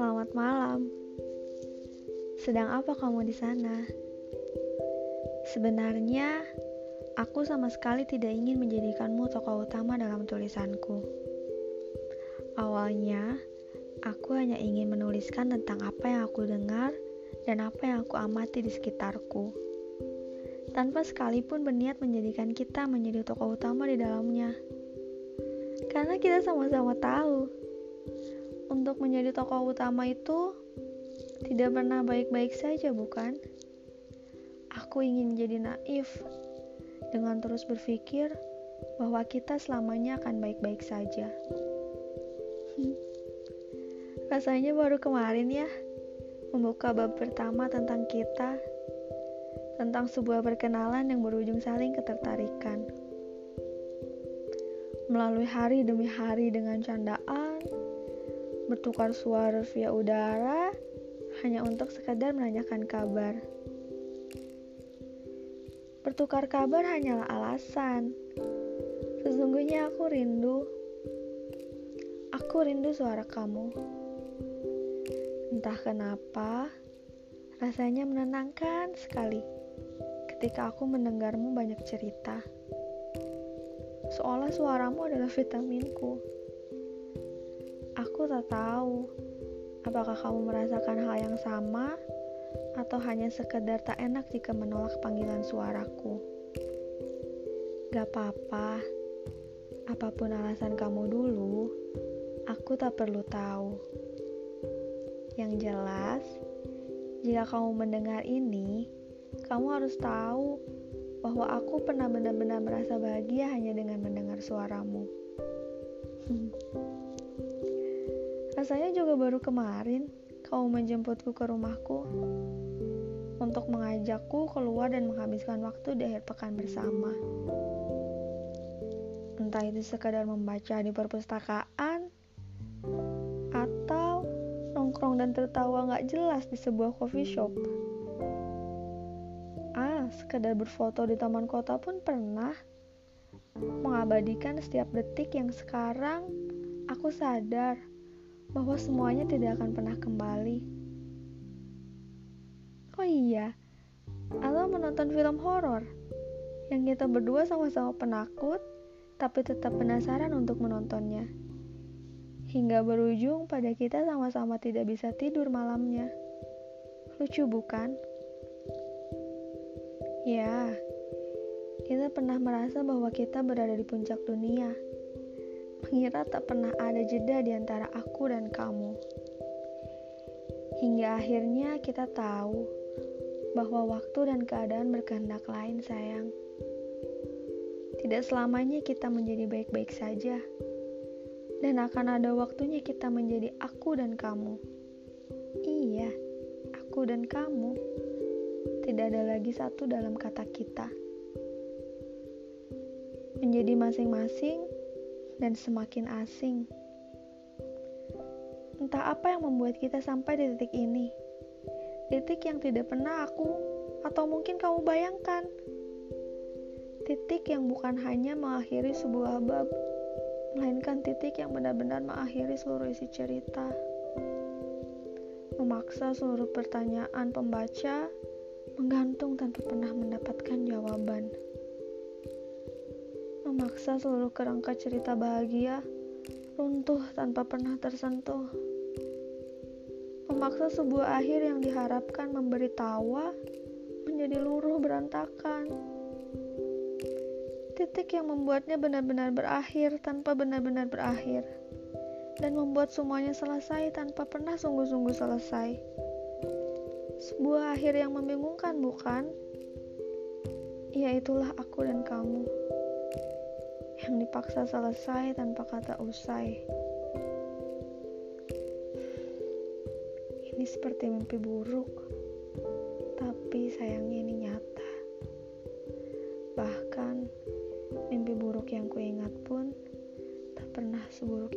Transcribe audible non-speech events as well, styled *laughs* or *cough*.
Selamat malam. Sedang apa kamu di sana? Sebenarnya, aku sama sekali tidak ingin menjadikanmu tokoh utama dalam tulisanku. Awalnya, aku hanya ingin menuliskan tentang apa yang aku dengar dan apa yang aku amati di sekitarku. Tanpa sekalipun berniat menjadikan kita menjadi tokoh utama di dalamnya. Karena kita sama-sama tahu untuk menjadi tokoh utama itu tidak pernah baik-baik saja, bukan? Aku ingin menjadi naif dengan terus berpikir bahwa kita selamanya akan baik-baik saja. *laughs* Rasanya baru kemarin ya membuka bab pertama tentang kita, tentang sebuah perkenalan yang berujung saling ketertarikan. Melalui hari demi hari dengan candaan, bertukar suara via udara hanya untuk sekadar menanyakan kabar. Bertukar kabar hanyalah alasan. Sesungguhnya aku rindu. Aku rindu suara kamu. Entah kenapa, rasanya menenangkan sekali ketika aku mendengarmu banyak cerita. Seolah suaramu adalah vitaminku. Aku tak tahu apakah kamu merasakan hal yang sama atau hanya sekedar tak enak jika menolak panggilan suaraku. Gak apa-apa, apa pun alasan kamu dulu, aku tak perlu tahu. Yang jelas, jika kamu mendengar ini, kamu harus tahu bahwa aku pernah benar-benar merasa bahagia hanya dengan mendengar suaramu. *laughs* Rasanya juga baru kemarin kamu menjemputku ke rumahku untuk mengajakku keluar dan menghabiskan waktu di akhir pekan bersama. Entah itu sekadar membaca di perpustakaan atau nongkrong dan tertawa gak jelas di sebuah coffee shop. Ah, sekadar berfoto di taman kota pun pernah mengabadikan setiap detik yang sekarang aku sadar bahwa semuanya tidak akan pernah kembali. Oh iya, atau menonton film horor yang kita berdua sama-sama penakut, tapi tetap penasaran untuk menontonnya. Hingga berujung pada kita sama-sama tidak bisa tidur malamnya. Lucu bukan? Ya, kita pernah merasa bahwa kita berada di puncak dunia mengira tak pernah ada jeda di antara aku dan kamu. Hingga akhirnya kita tahu bahwa waktu dan keadaan berkehendak lain, sayang. Tidak selamanya kita menjadi baik-baik saja, dan akan ada waktunya kita menjadi aku dan kamu. Iya, aku dan kamu. Tidak ada lagi satu dalam kata kita. Menjadi masing-masing dan semakin asing. Entah apa yang membuat kita sampai di titik ini. Titik yang tidak pernah aku atau mungkin kamu bayangkan. Titik yang bukan hanya mengakhiri sebuah bab, melainkan titik yang benar-benar mengakhiri seluruh isi cerita. Memaksa seluruh pertanyaan pembaca menggantung tanpa pernah mendapatkan jawaban memaksa seluruh kerangka cerita bahagia runtuh tanpa pernah tersentuh. Memaksa sebuah akhir yang diharapkan memberi tawa menjadi luruh berantakan. Titik yang membuatnya benar-benar berakhir tanpa benar-benar berakhir. Dan membuat semuanya selesai tanpa pernah sungguh-sungguh selesai. Sebuah akhir yang membingungkan, bukan? Ya itulah aku dan kamu yang dipaksa selesai tanpa kata usai. Ini seperti mimpi buruk, tapi sayangnya ini nyata. Bahkan mimpi buruk yang kuingat pun tak pernah seburuk